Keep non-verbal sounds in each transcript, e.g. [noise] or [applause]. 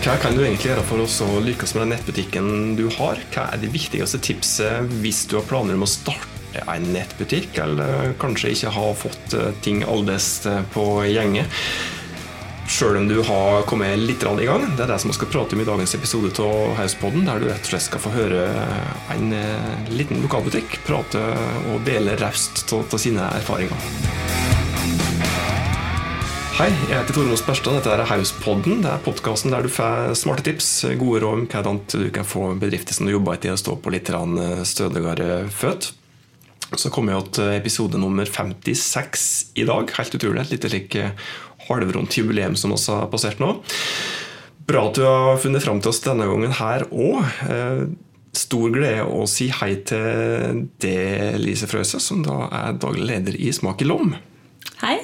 Hva kan du egentlig gjøre for å lykkes med den nettbutikken du har? Hva er det viktigste tipset hvis du har planer om å starte en nettbutikk, eller kanskje ikke har fått eh, ting aldeles eh, på gjenge? Sjøl om du har kommet litt i gang. Det er det som vi skal prate om i dagens episode av Hauspodden, der du rett og slett skal få høre en eh, liten lokalbutikk prate og dele raust av sine erfaringer. Hei, jeg heter Tormod Sperstad. Dette er Hauspodden. Det er podkasten der du får smarte tips, gode råd om hvordan du kan få bedrifter som du jobber i, å stå på litt stødigere føtt. Så kommer jeg til episode nummer 56 i dag. Helt utrolig. Et lite like halvrundt jubileum som vi har passert nå. Bra at du har funnet fram til oss denne gangen her òg. Eh, stor glede å si hei til det, Lise Frøse, som da er daglig leder i Smak i Lom. Hei.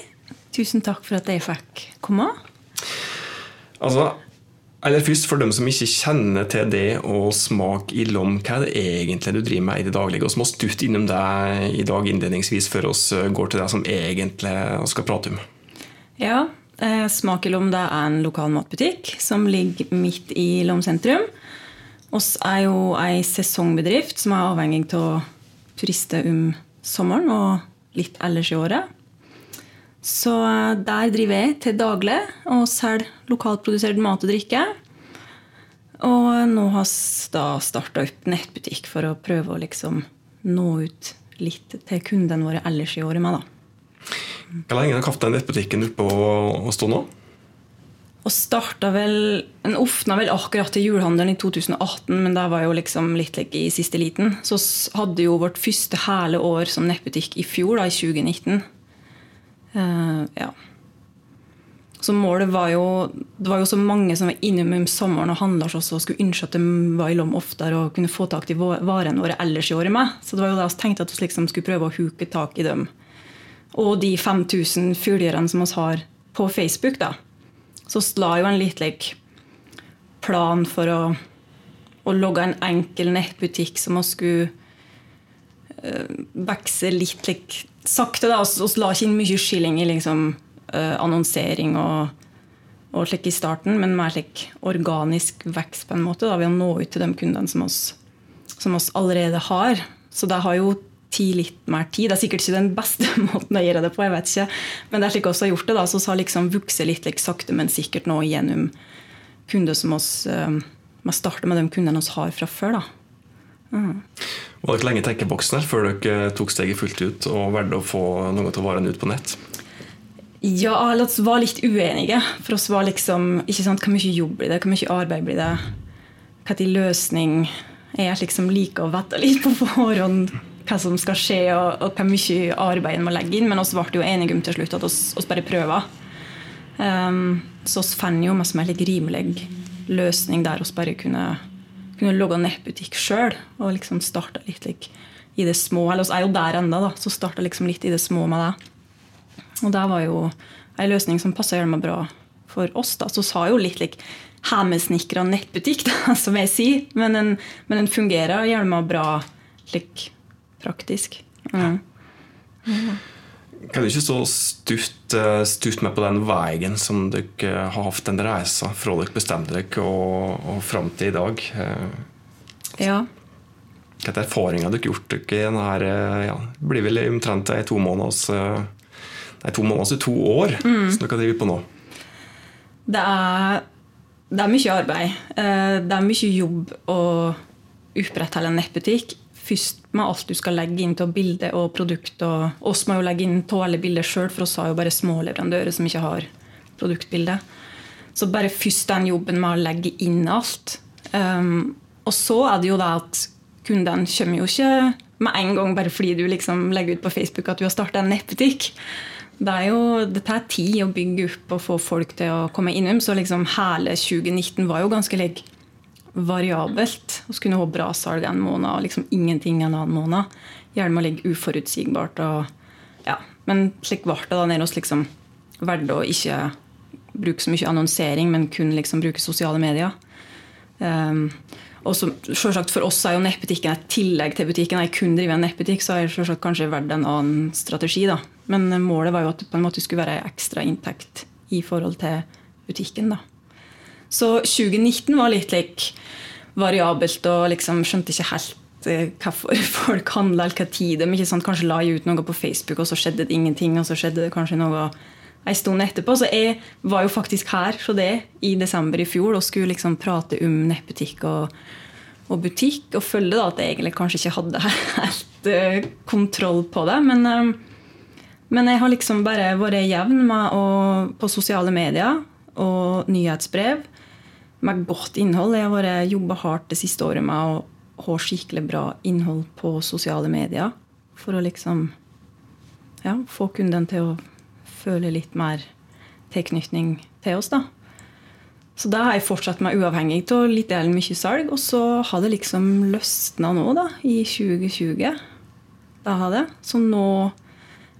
Tusen takk for at jeg fikk komme. Altså, eller først For dem som ikke kjenner til det å smake i lom, hva er det egentlig du driver med i det daglige? Vi må stutte innom det i dag innledningsvis før vi går til det som egentlig vi skal prate om. Ja, eh, Smak i Lom er en lokal matbutikk som ligger midt i Lom sentrum. Oss er jo ei sesongbedrift som er avhengig av turister om sommeren og litt ellers i året. Så eh, der driver jeg til daglig og selger lokalprodusert mat og drikke. Og nå har vi da starta opp nettbutikk for å prøve å liksom nå ut litt til kundene våre ellers i året med. da. Hvor lenge har den nettbutikken oppe å stå nå? Og starta vel, En åpna vel akkurat til julehandelen i 2018, men det var jo liksom litt like i siste liten. Så hadde jo vårt første hele år som nettbutikk i fjor, da, i 2019. Uh, ja. Så målet var jo Det var jo så mange som var innom om sommeren og handla hos oss og skulle ønske at de var i Lom oftere og kunne få tak i varene våre ellers i året med. Så det var jo det vi tenkte at vi liksom skulle prøve å huke tak i dem. Og de 5000 følgerne som vi har på Facebook, da. Så la jo en litt like, plan for å, å logge en enkel nettbutikk som vi skulle uh, vokse litt like, sakte. da, Vi la ikke inn mye skilling i liksom, uh, annonsering og, og slik i starten, men mer slik organisk vekst på en måte, da, ved å nå ut til de kundene som oss, som oss allerede har. Så det har jo tid litt mer tid. Det er sikkert ikke den beste [laughs] måten å gjøre det på, jeg vet ikke. men det er slik vi har gjort det. da, Så vi har liksom vokst litt like, sakte, men sikkert nå gjennom kunder som oss uh, starter med de kundene vi har fra før. da. Mm. Var dere lenge i tenkeboksen her før dere tok steget fullt ut og valgte å få noe av varene ut på nett? Ja, eller vi var litt uenige. For oss var liksom ikke sant, Hvor mye jobb blir det? Hvor mye arbeid blir det? Hvilken løsning er liksom like å vite litt på forhånd hva som skal skje, og, og hvor mye arbeid en må legge inn. Men vi ble jo enige om til slutt at vi bare prøver. Um, så vi fant jo mest mulig rimelig løsning der vi bare kunne kunne logge nettbutikk sjøl og liksom starta litt like, i det små. Eller vi er jo der ennå, så starta liksom litt i det små med det. Og det var jo ei løsning som passa gjerne bra for oss. da, Så sa jo litt like, hjemmesnekra nettbutikk, da, [laughs] som jeg sier. Men den, men den fungerer gjerne bra like, praktisk. Mm. Mm. Kan du ikke så stutt, eh, stutt med på den veien som dere har hatt den reisa fra dere bestemte dere og, og fram til i dag? Eh, ja. Hva er erfaringer dere har gjort dere i denne eh, ja, det blir vel omtrent i to måneders Nei, to måneder, to år mm. som dere driver på nå? Det er, det er mye arbeid. Det er mye jobb å opprettholde en nettbutikk først med alt du skal legge inn av bilde og produkt. og oss må jo legge inn av alle bilder sjøl, for oss har jo bare små leverandører som ikke har produktbilde. Så bare først den jobben med å legge inn alt. Um, og så er det jo det at kundene kommer jo ikke med en gang bare fordi du liksom legger ut på Facebook at du har starta en nettbutikk. Det, er jo, det tar tid å bygge opp og få folk til å komme innom. Så liksom hele 2019 var jo ganske like variabelt. Vi kunne ha bra salg en måned og liksom ingenting en annen måned. Gjerne å ligge uforutsigbart. Og, ja. Men slik ble det da nede hos liksom, valgte å ikke bruke så mye annonsering, men kun liksom bruke sosiale medier. Um, og så, selvsagt For oss er jo nettbutikken et tillegg til butikken. Jeg kun driver en nettbutikk, så har jeg kanskje valgt en annen strategi. da. Men målet var jo at det på en måte skulle være ekstra inntekt i forhold til butikken. da. Så 2019 var litt like, variabelt og liksom skjønte ikke helt eh, hvorfor [laughs] folk handla, eller hva tid de ikke sant, kanskje la jeg ut noe på Facebook, og så skjedde det ingenting, og så skjedde det kanskje noe en stund etterpå. Så jeg var jo faktisk her så det i desember i fjor og skulle liksom prate om nettbutikk og, og, butikk. Og følge da at jeg egentlig kanskje ikke hadde [laughs] helt uh, kontroll på det. Men, Um, men, jeg har liksom bare vært jevn med å, på sosiale medier og nyhetsbrev med godt innhold. Jeg har jobba hardt det siste året med å ha skikkelig bra innhold på sosiale medier. For å liksom ja, få kunden til å føle litt mer tilknytning til oss. da. Så da har jeg fortsatt meg uavhengig av litt eller mye salg. Og så har det liksom løsna nå, da, i 2020. Da har det. Så nå,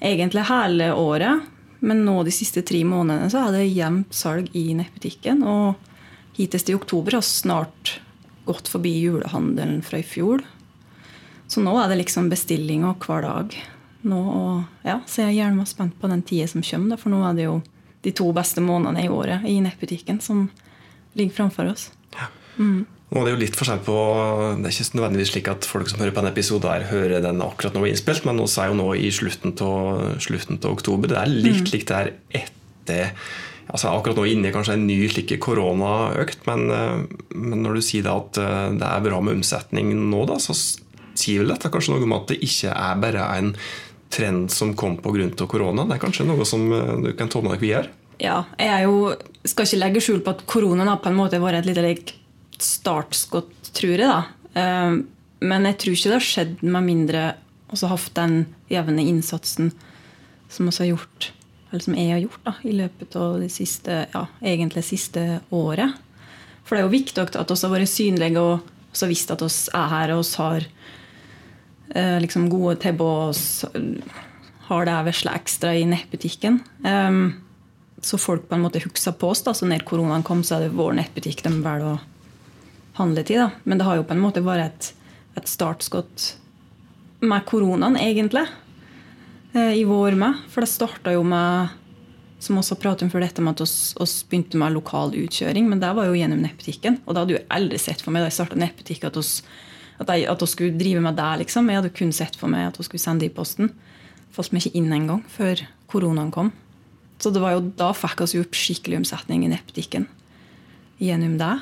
egentlig hele året, men nå de siste tre månedene, så er det jevnt salg i nettbutikken. Og hittil i oktober har snart gått forbi julehandelen fra i fjor. Så nå er det liksom bestillinger hver dag nå. Og ja, så jeg er gjerne spent på den tida som kommer, for nå er det jo de to beste månedene i året i nettbutikken som ligger framfor oss. Ja. Mm. Nå er Det jo litt forskjell på, det er ikke nødvendigvis slik at folk som hører på en episode, her hører den akkurat når den er innspilt, men nå er jo nå i slutten av oktober. Det er litt mm. likt der etter altså Akkurat nå inne i kanskje en ny slik koronaøkt, men, men, når du sier at eh, det er bra med omsetning nå, da, så sier vel dette kanskje noe om at det ikke er bare en trend som kom pga. korona. Det er kanskje noe som eh, du kan ta med deg videre? Ja, jeg jo, skal ikke legge skjul på at koronaen har på en måte vært et lite like, startskott, tror jeg. da. Eh, men jeg tror ikke det har skjedd med mindre også hatt den jevne innsatsen som vi har gjort, eller som jeg har gjort da, i løpet av det siste, ja, egentlig siste året. For det er jo viktig at vi har vært synlige og så visst at vi er her og har Eh, liksom gode tilbud har det vesle ekstra i nettbutikken. Um, så folk på en måte husker på oss. da, så Når koronaen kom, så er det vår nettbutikk de velger å handle til. Men det har jo på en måte vært et, et startskott med koronaen, egentlig. Eh, I vår med. For det starta jo med som også pratet om før dette med at vi begynte med lokal utkjøring. Men det var jo gjennom nettbutikken. Og det hadde jo aldri sett for meg da jeg starta nettbutikk, at oss, at, jeg, at oss skulle drive med det. liksom. Jeg hadde kun sett for meg at vi skulle sende i posten. Falt meg ikke inn engang før koronaen kom. Så det var jo da fikk vi opp skikkelig omsetning i nettbutikken gjennom det.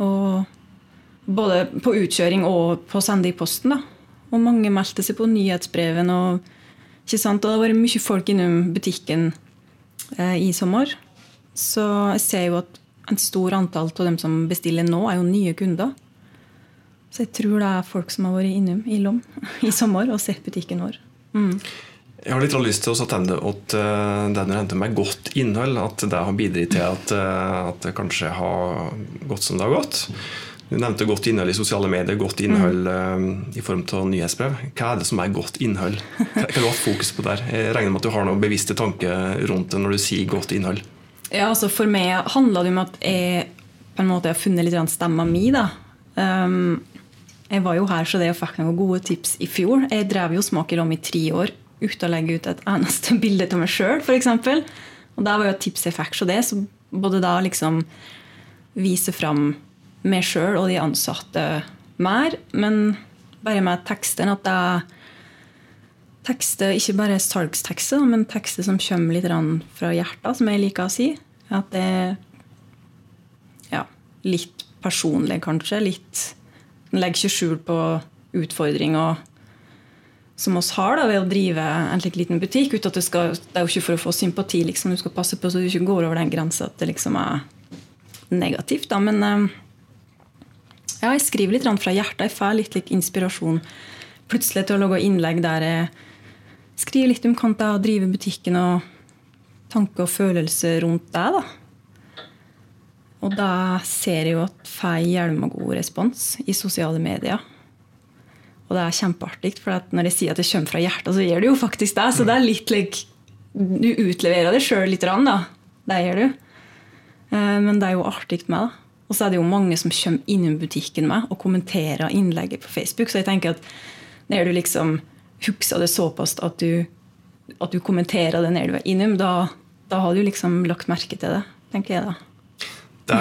Og både på utkjøring og på sende i posten. da. Og mange meldte seg på nyhetsbreven. Og, ikke sant? og det har vært mye folk innom butikken eh, i sommer. Så jeg ser jo at en stor antall av dem som bestiller nå, er jo nye kunder. Så jeg tror det er folk som har vært innom i Lom [laughs] i sommer og sett butikken vår. Mm. Jeg har litt lyst til å tenne at uh, det du henter meg godt innhold, at det har bidratt til at, uh, at, det kanskje har gått som det har gått. Du nevnte godt innhold i sosiale medier, godt innhold mm. i form av nyhetsbrev. Hva er det som er godt innhold? Hva du hatt fokus på der? Jeg regner med at du har noen bevisste tanker rundt det når du sier godt innhold. Ja, altså For meg handler det om at jeg på en måte har funnet litt stemma mi. da. Um, jeg var jo her så det jeg fikk noen gode tips i fjor. Jeg drev jo Smaker om i tre år uten å legge ut et eneste [laughs] bilde av meg sjøl, f.eks. Og det var jo et tips jeg fikk så det. Så både da liksom vise fram meg sjøl og de ansatte mer, men bare med teksten at er tekster, ikke bare salgstekster, men tekster som kommer litt fra hjertet, som jeg liker å si. At det er ja, litt personlig, kanskje. Litt en legger ikke skjul på utfordringer som oss har da, ved å drive en slik liten butikk. Uten at det, skal, det er jo ikke for å få sympati. Liksom. Du skal passe på så du ikke går over den grensa at det liksom er negativt. Da. Men eh, ja, jeg skriver litt fra hjertet. Jeg får litt, litt inspirasjon plutselig til å lage innlegg der jeg skriver litt om hvordan driver er butikken, og tanker og følelser rundt det. da. Og da ser jeg jo at får hjelma god respons i sosiale medier. Og det er kjempeartig, for når jeg sier at det kommer fra hjertet, så gjør det jo faktisk det. Så det er litt like Du utleverer det sjøl litt, da. Det gjør du. Eh, men det er jo artig med det. Og så er det jo mange som kommer innom butikken med og kommenterer innlegget på Facebook. Så jeg tenker at når du liksom husker det såpass at du, at du kommenterer det når du er innom, da, da har du liksom lagt merke til det, tenker jeg da. Det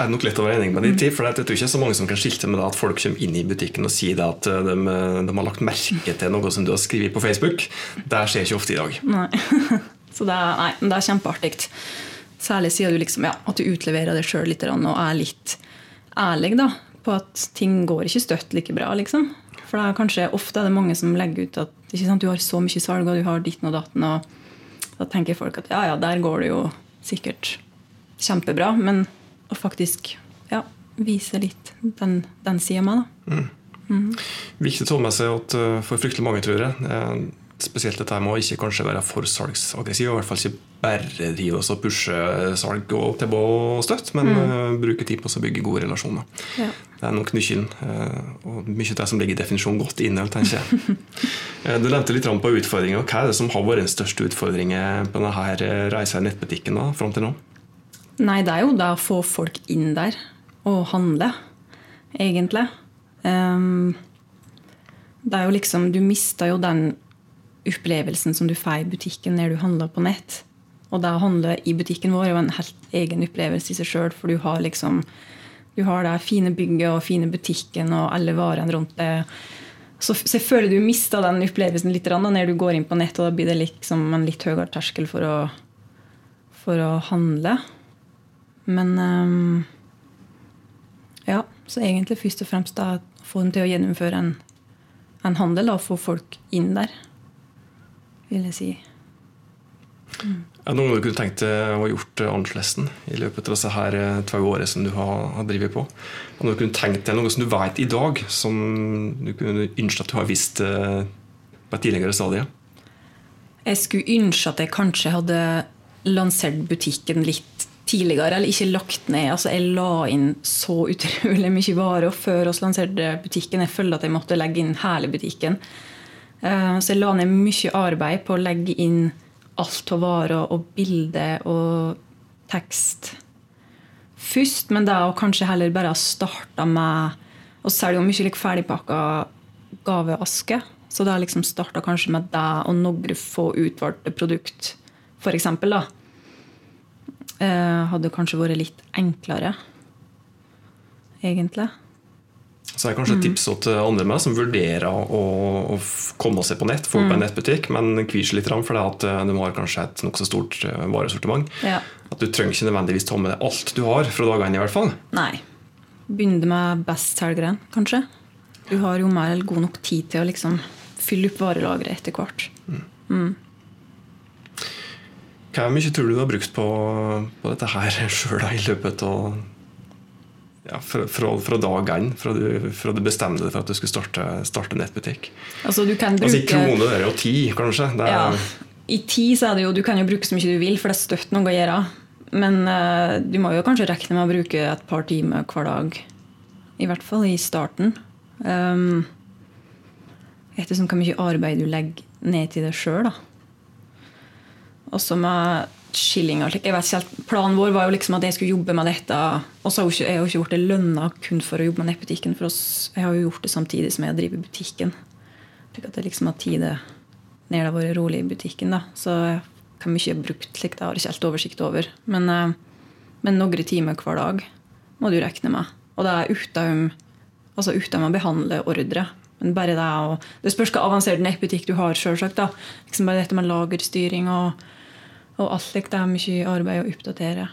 er nok lett å være enig med deg i. For jeg tror ikke så mange som kan skilte med det at folk kommer inn i butikken og sier at de, de har lagt merke til noe som du har skrevet på Facebook. Det skjer ikke ofte i dag. Nei. [laughs] Så det er, nei, det er kjempeartig. Særlig siden du liksom, ja, at du utleverer deg sjøl litt og er litt ærlig da, på at ting går ikke støtt like bra. liksom. For det er kanskje ofte er det mange som legger ut at sant, du har så mye salg og du har ditten og datten. og Da tenker folk at ja, ja, der går det jo sikkert kjempebra. Men å faktisk ja, vise litt den, den sida av meg, da. Mm. Mm. Viktig å ta med seg at eh, for fryktelig mange, tror jeg, eh, spesielt dette med å ikke kanskje være for salgsaggressiv, i hvert fall ikke bare drive og pushe salg og tilbud og støtt, men mm. uh, bruke tid på å bygge gode relasjoner. Ja. Det er nok nøkkelen, uh, og mye av det som ligger i definisjonen godt inne, tenker jeg. uh, [laughs] du nevnte litt på utfordringer. Hva er det som har vært den største utfordringen på denne reisa i nettbutikken da, fram til nå? Nei, det er jo det å få folk inn der og handle, egentlig. Um, det er jo liksom Du mista jo den opplevelsen som du får i butikken når du handler på nett. Og det å handle i butikken vår er jo en helt egen opplevelse i seg sjøl, for du har liksom du har det fine bygget og fine butikken og alle varene rundt det. Så jeg føler du mista den opplevelsen litt da, når du går inn på nett, og da blir det liksom en litt høyere terskel for å, for å handle. Men um, ja, så egentlig først og fremst da få dem til å gjennomføre en, en handel og få folk inn der vil jeg si. Mm. Er det noe du kunne tenkt deg å ha gjort annerledes i løpet av disse her eh, to årene som du har, har drevet på? Er det kunne tenkt deg noe som du vet i dag, som du kunne ønske at du har visst eh, på et tidligere stadie? Jeg skulle ønske at jeg kanskje hadde lansert butikken litt tidligere, eller ikke lagt ned. Altså, jeg la inn så utrolig mye varer før vi lanserte butikken. Jeg følte at jeg måtte legge inn hele butikken. Eh, så jeg la ned mye arbeid på å legge inn alt av varer og bilder og tekst først. Men da å kanskje heller bare starte med å selge mye like ferdigpakka gaveaske. Så da liksom starta kanskje med det og noen få utvalgte produkt, f.eks. da. Eh, hadde kanskje vært litt enklere, egentlig. Så er kanskje et tips til andre med som vurderer å, å komme seg på nett, få opp mm. en nettbutikk, men kvier seg litt for det at eh, du har kanskje et nokså stort eh, varesortiment. Ja. At du trenger ikke nødvendigvis ta med deg alt du har fra dagene i hvert fall. Nei. Begynne med bestselgeren, kanskje. Du har jo mer eller god nok tid til å liksom fylle opp varelageret etter hvert. Mm. Mm. Hvor mye tror du du har brukt på, på dette her [laughs] sjøl i løpet av ja, fra, fra, fra, dag én, fra, fra, du bestemte deg for at du skulle starte, starte nettbutikk? Altså, du kan bruke... altså I kroner, er jo ti, kanskje? Er... Ja. I ti så er det jo, du kan jo bruke så mye du vil, for det er støtt noe å gjøre. Men uh, du må jo kanskje regne med å bruke et par timer hver dag. I hvert fall i starten. Um, ettersom hvor mye arbeid du legger ned til det sjøl. Også med skillinger. Jeg vet ikke Planen vår var jo liksom at jeg skulle jobbe med dette. Og så har jeg jo ikke gjort det lønna kun for å jobbe med nettbutikken. For jeg har jo gjort det samtidig som jeg driver butikken. Slik at jeg liksom har tid når det har rolig i butikken. da. Så hvor mye jeg har brukt slik, det har jeg ikke helt oversikt over. Men, eh, men noen timer hver dag må du regne med. Og det er uten, altså uten å behandle ordre. Men bare det, og, det spørs hva avansert nettbutikk du har, sjølsagt. Liksom bare dette med lagerstyring og og alt slikt. Det er mye arbeid å oppdatere.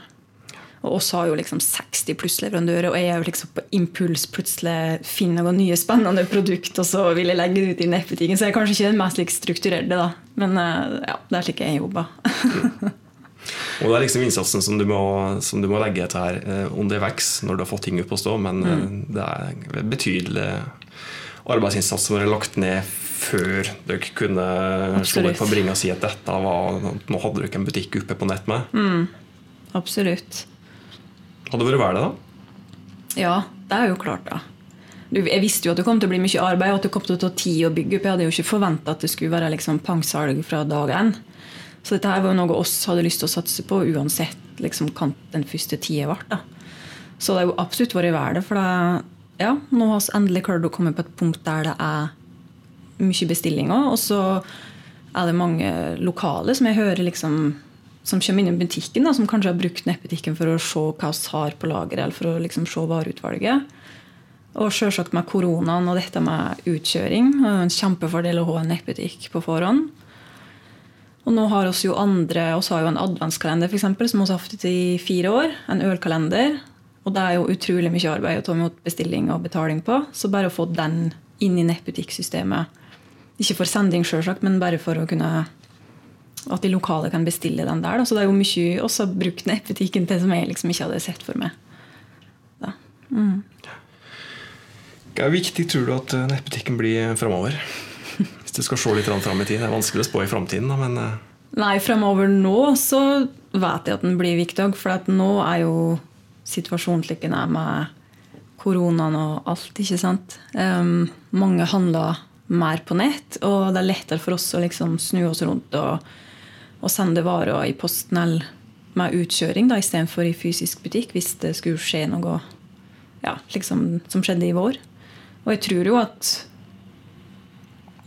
Og oss har jo liksom 60 pluss leverandører, og jeg er jo liksom på impuls plutselig finner noen nye spennende produkt, og så vil jeg legge det ut i nettbutikken. Så jeg er kanskje ikke den mest like, strukturerte, da. Men eh, ja, det er slik jeg jobber. [laughs] og det er liksom innsatsen som du må, som du må legge etter her eh, vokser når du har fått ting opp å stå, men eh, mm. det er betydelig arbeidsinnsats som er lagt ned før dere kunne slå dere på bringa og si at dette var, nå hadde dere en butikk oppe på nett med? Mm, absolutt. Hadde det vært verdt det, da? Ja, det er jo klart, da. Jeg visste jo at det kom til å bli mye arbeid og at det kom til å ta tid å bygge opp. Jeg hadde jo ikke forventa at det skulle være liksom pangsalg fra dag én. Så dette her var jo noe oss hadde lyst til å satse på uansett liksom, hva den første tida ble. Så det har jo absolutt vært verdt det. For det, ja, nå har vi endelig klart å komme på et punkt der det er mye bestillinger. Og så er det mange lokale som jeg hører liksom som kommer inn i butikken, da, som kanskje har brukt nettbutikken for å se hva vi har på lageret, eller for å liksom se vareutvalget. Og selvsagt med koronaen og dette med utkjøring. En kjempefordel å ha en nettbutikk på forhånd. Og nå har vi jo andre, oss har jo en adventskalender for eksempel, som vi har hatt i fire år. En ølkalender. Og det er jo utrolig mye arbeid å ta imot bestilling og betaling på. Så bare å få den inn i nettbutikksystemet. Ikke for sending, selvsagt, men bare for å kunne at de lokale kan bestille den der. Da. Så det er jo mye også brukt nettbutikken til som jeg liksom ikke hadde sett for meg. Mm. Hva er viktig tror du at nettbutikken blir framover? [laughs] Hvis du skal se litt fram i tid. Det er vanskelig å spå i framtiden, men eh. Nei, fremover nå så vet jeg at den blir viktig. For at nå er jo situasjonen slik den er med koronaen og alt. ikke sant? Um, mange handler mer på nett, og det er lettere for oss å liksom snu oss rundt og, og sende varer i posten eller med utkjøring da, istedenfor i fysisk butikk hvis det skulle skje noe ja, liksom, som skjedde i vår. Og jeg tror jo at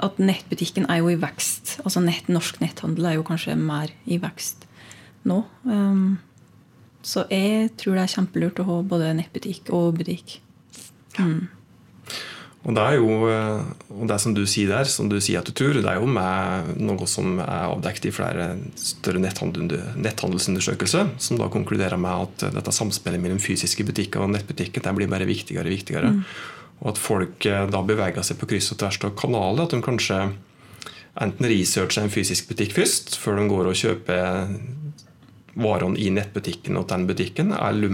at nettbutikken er jo i vekst. Altså nett, Norsk netthandel er jo kanskje mer i vekst nå. Um, så jeg tror det er kjempelurt å ha både nettbutikk og butikk. Mm. Og det er jo eh, og det som du sier der, som du sier at du tror, det er jo med noe som er avdekket i flere større netthandelsundersøkelser, som da konkluderer med at dette samspillet mellom fysiske butikker og nettbutikker det blir bare viktigere og viktigere. Mm. Og at folk eh, da beveger seg på kryss og tvers av kanaler. At de kanskje enten researcher en fysisk butikk først, før de går og kjøper varene i nettbutikken og den butikken, eller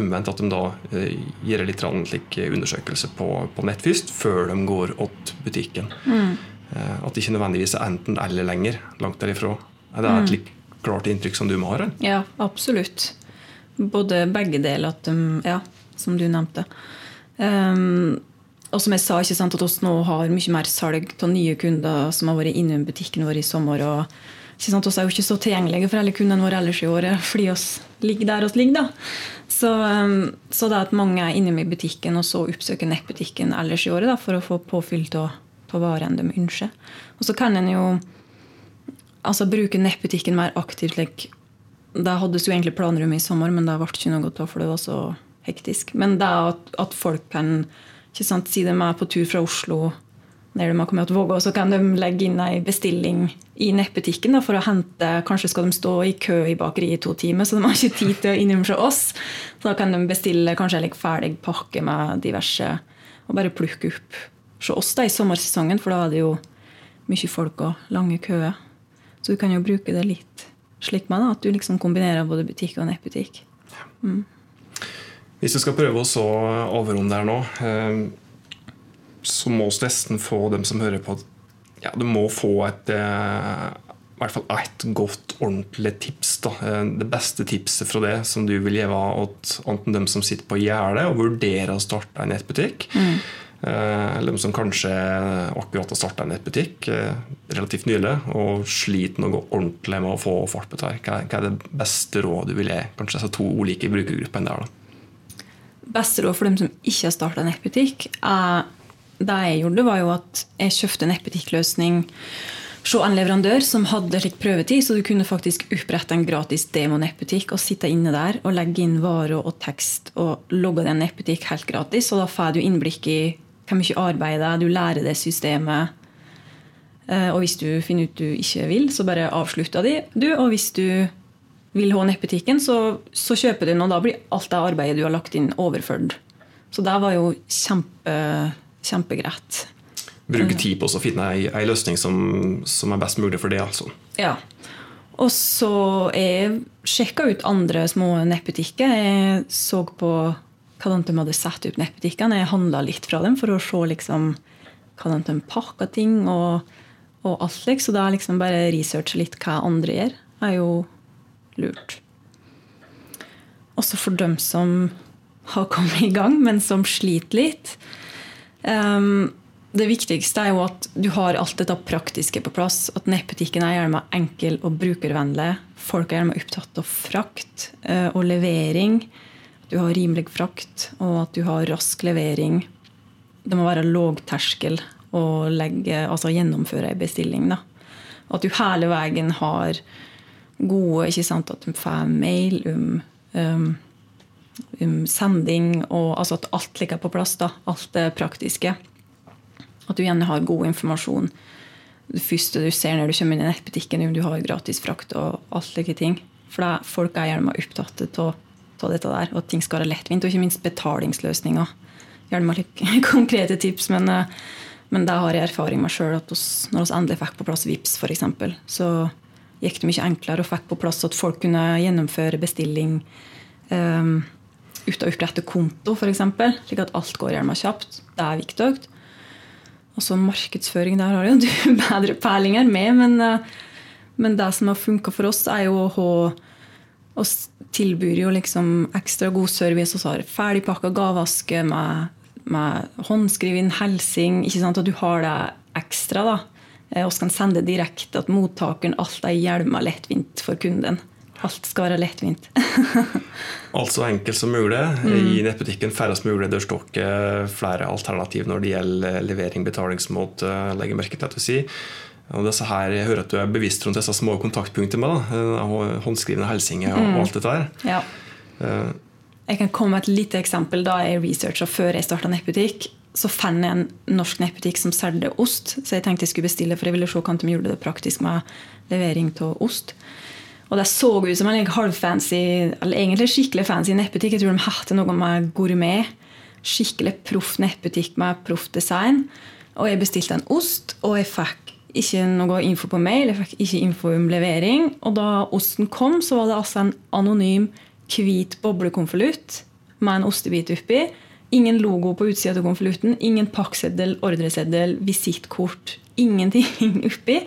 omvendt at de da eh, gjør litt slik undersøkelse på, på, nett først, før de går til butikken. Mm. Eh, at det ikke nødvendigvis er enten eller lenger. Langt derifra. Er det et mm. litt klart inntrykk som du må ha? Ja, absolutt. Både begge deler, at de, ja, som du nevnte. Um, og som jeg sa, ikke sant, at oss nå har mye mer salg av nye kunder som har vært innom butikken vår i sommer. og ikke sant, Vi er jo ikke så tilgjengelige for alle kundene våre ellers i året fordi vi ligger der vi ligger. da. Så, um, så, det at mange er innom i butikken og så oppsøker nettbutikken ellers i året da, for å få påfyll av varene de ønsker. Og så kan en jo altså, bruke nettbutikken mer aktivt. Like, det hadde jo egentlig planer om i sommer, men det ble ikke noe av for det var så hektisk. Men det at, at folk kan sant, si de er på tur fra Oslo når de har kommet til Vågå, så kan de legge inn ei bestilling i nettbutikken for å hente Kanskje skal de stå i kø i bakeriet i to timer, så de har ikke tid til å innrømme seg oss. Så da kan de bestille kanskje en ferdig pakke med diverse og bare plukke opp hos oss da, i sommersesongen, for da er det jo mye folk og lange køer. Så du kan jo bruke det litt slik med da, at du liksom kombinerer både butikk og nettbutikk. Mm. Hvis du skal prøve å så avrunde der nå, eh, så må vi nesten få dem som hører på ja, Du må få et eh, i hvert fall ett godt, ordentlig tips. Da. Eh, det beste tipset fra det som du vil gi til enten dem som sitter på gjerdet og vurderer å starte en nettbutikk, mm. eller dem som kanskje akkurat har starta en nettbutikk relativt nylig og sliter noe ordentlig med å få fart på det. Hva er det beste rådet du vil gi? Kanskje disse to ulike brukergruppene der? da? beste råd for dem som ikke har starta nettbutikk, det jeg gjorde, var jo at jeg kjøpte nettbutikkløsning hos en leverandør som hadde slik prøvetid, så du kunne faktisk opprette en gratis demo-nettbutikk og sitte inne der og legge inn varer og tekst og logge den epitikk helt gratis. Og da får du innblikk i hvor mye arbeid det er, du lærer det systemet. Eh, og hvis du finner ut du ikke vil, så bare avslutter du. Og hvis du vil ha nettbutikken, så, så kjøper du den, og da blir alt det arbeidet du har lagt inn, overført. Så det var jo kjempe, kjempegreit. Bruke tid på å finne ei, ei løsning som, som, er best mulig for det, altså. Ja. Og så jeg sjekka ut andre små nettbutikker. Jeg så på hvordan de hadde satt ut nettbutikkene. Jeg handla litt fra dem for å se liksom, hvordan de pakka ting og, og alt slikt. Så da liksom bare researche litt hva andre gjør. er jo lurt. Også for dem som har kommet i gang, men som sliter litt. Um, det viktigste er jo at du har alt dette praktiske på plass. At nettbutikken er gjerne enkel og brukervennlig. Folk er gjerne opptatt av frakt uh, og levering. At du har rimelig frakt, og at du har rask levering. Det må være lågterskel å legge, altså gjennomføre en bestilling. Da. At du hele veien har gode. ikke sant, At du får mail om, um, om sending, og altså at alt ligger på plass. da, Alt det praktiske. At du gjerne har god informasjon. Det første du ser når du kommer inn i nettbutikken, om du har gratis frakt og alt slike ting. For da, folk er gjerne opptatt av dette der, og at ting skal være lettvint. Og ikke minst betalingsløsninger. Gjerne litt [laughs] konkrete tips, men, eh, men det har jeg erfaring med sjøl. Når vi endelig fikk på plass VIPS eksempel, så gikk det mye enklere og fikk på plass at folk kunne gjennomføre bestilling um, uten av opprette konto, f.eks. Slik at alt går gjennom kjapt. Det er viktig. Og så markedsføring, der har jo du [laughs] bedre perlinger med. Men, eh, men, det som har funka for oss, er jo å ha Vi tilbyr jo liksom ekstra god service. Vi har ferdigpakka gaveaske med, med Ikke sant? At du har det ekstra. da. Vi eh, kan sende direkte at mottakeren alt er hjelma lettvint for kunden. Alt skal være lettvint. [laughs] alt så enkelt som mulig. Mm. I nettbutikken færrest mulig dørstokke, flere alternativ når det gjelder levering, betalingsmåte, legger merke til at du sier. Og disse her, Jeg hører at du er bevisst rundt disse små kontaktpunktene med håndskrivende hilsener og, mm. alt dette her. Ja. Uh, jeg kan komme med et lite eksempel. Da jeg researcha før jeg starta nettbutikk, så fant jeg en norsk nettbutikk som solgte ost. Så jeg tenkte jeg skulle bestille, for jeg ville se hvordan de gjorde det praktisk med levering av ost. Og det så ut som en halvfancy, eller egentlig skikkelig fancy nettbutikk. Jeg tror de hadde noe med gourmet. Skikkelig proff nettbutikk med proff design. Og jeg bestilte en ost, og jeg fikk ikke noe info på mail. Jeg fikk ikke info om levering. Og da osten kom, så var det altså en anonym hvit boblekonvolutt med en ostebit oppi. Ingen logo på utsida av konvolutten. Ingen pakkseddel, ordreseddel, visittkort. Ingenting [laughs] oppi.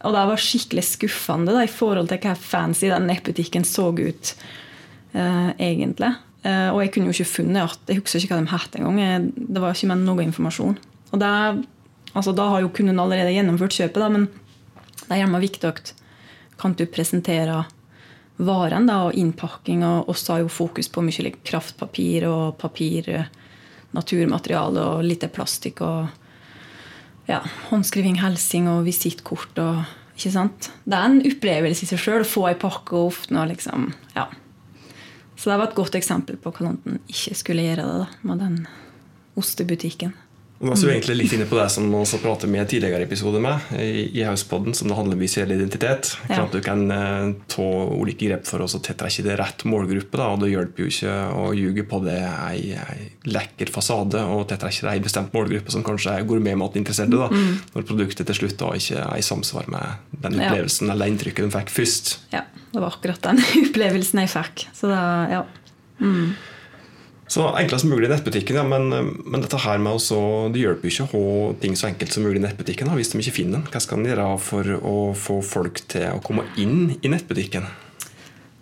Og det var skikkelig skuffende da, i forhold til hva fancy den nettbutikken så ut uh, egentlig. Uh, og jeg kunne jo ikke funnet at, jeg husker ikke hva de het engang. Det var ikke med noe informasjon. Og det, altså, Da har jo kunden allerede gjennomført kjøpet, da, men det er gjerne viktig at kan du presentere varen da, og innpakking. Og også har jo fokus på mye kraftpapir og papir, naturmateriale og litt plastikk. og ja, håndskriving, hilsing og visittkort. Og, ikke sant? Det er en opplevelse i seg sjøl å få ei pakke og ofte liksom, ja. Så det var et godt eksempel på hvordan en ikke skulle gjøre det da, med den ostebutikken. Vi er vi egentlig litt inne på det som vi pratet med i tidligere episode med, i, Hauspodden, som det handler om visuell identitet. Ja. At du kan eh, ta ulike grep for å tiltrekke det rett målgruppe. Da, og Det hjelper jo ikke å ljuge på det ei, ei lekker fasade og tiltrekke ei bestemt målgruppe som kanskje er gourmetmatinteresserte, da, mm. når produktet til slutt da ikke er i samsvar med den opplevelsen ja. eller inntrykket de fikk først. Ja, det var akkurat den [laughs] opplevelsen jeg fikk. Så da, ja. Mm. Så enklest mulig i nettbutikken, ja, men, men, dette her med også, det hjelper jo ikke å ha ting så enkelt som mulig i nettbutikken hvis de ikke finner den. Hva skal en gjøre for å få folk til å komme inn i nettbutikken?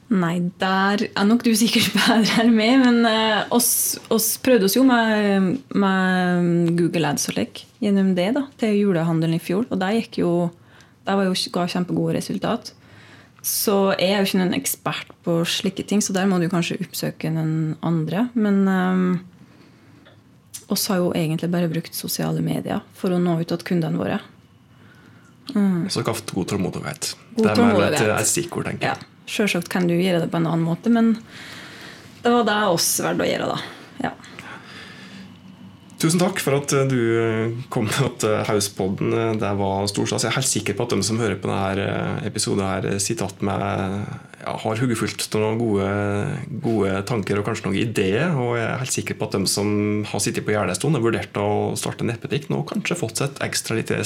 Nei, der er nok du sikkert [laughs] bedre enn meg, men uh, oss, prøvde oss jo med, med Google Ads og lek gjennom det da, til julehandelen i fjor. Og det gikk jo, det var jo, ga kjempegode resultat. Så jeg er jo ikke noen ekspert på slike ting, så der må du kanskje oppsøke noen andre. Men um, oss har jo egentlig bare brukt sosiale medier for å nå ut til kundene våre. Mm. Så kraft god tålmodighet. Det er vel et, et stikkord, tenker jeg. Ja. Sjølsagt kan du gjøre det på en annen måte, men det var det oss valgte å gjøre. da. Ja. Tusen takk for at eh, du kom kom til Hauspodden. Det var stor stas. Jeg er helt sikker på at de som hører på denne eh, episoden, her, sitter med, ja, har huggefullt av noen gode, gode, tanker og kanskje noen ideer. Og jeg er helt sikker på at de som har sittet på gjerdet en stund og vurdert å starte nettbutikk, nå kanskje fått seg et ekstra lite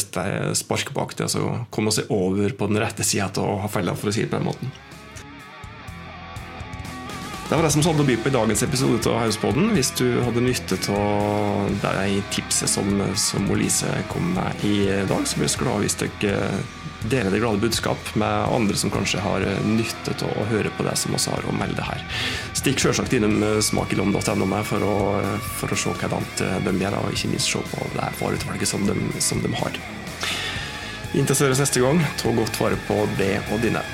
spark bak det. Altså komme seg over på den rette sida av feila, for å si det på den måten. Det var det som hadde å by på i dagens episode av Hauspodden. Hvis du hadde nytte av de tipset som, som Olise kom med i dag, så blir vi glad hvis dere deler det glade budskap med andre som kanskje har nytte av å høre på det som vi har å melde her. Stikk selvsagt innom smakilom.no for, å, for å se hvordan de gjør, og ikke minst se på det vareutvalget som de, som de har. Inntil høres neste gang, ta godt vare på det og dine.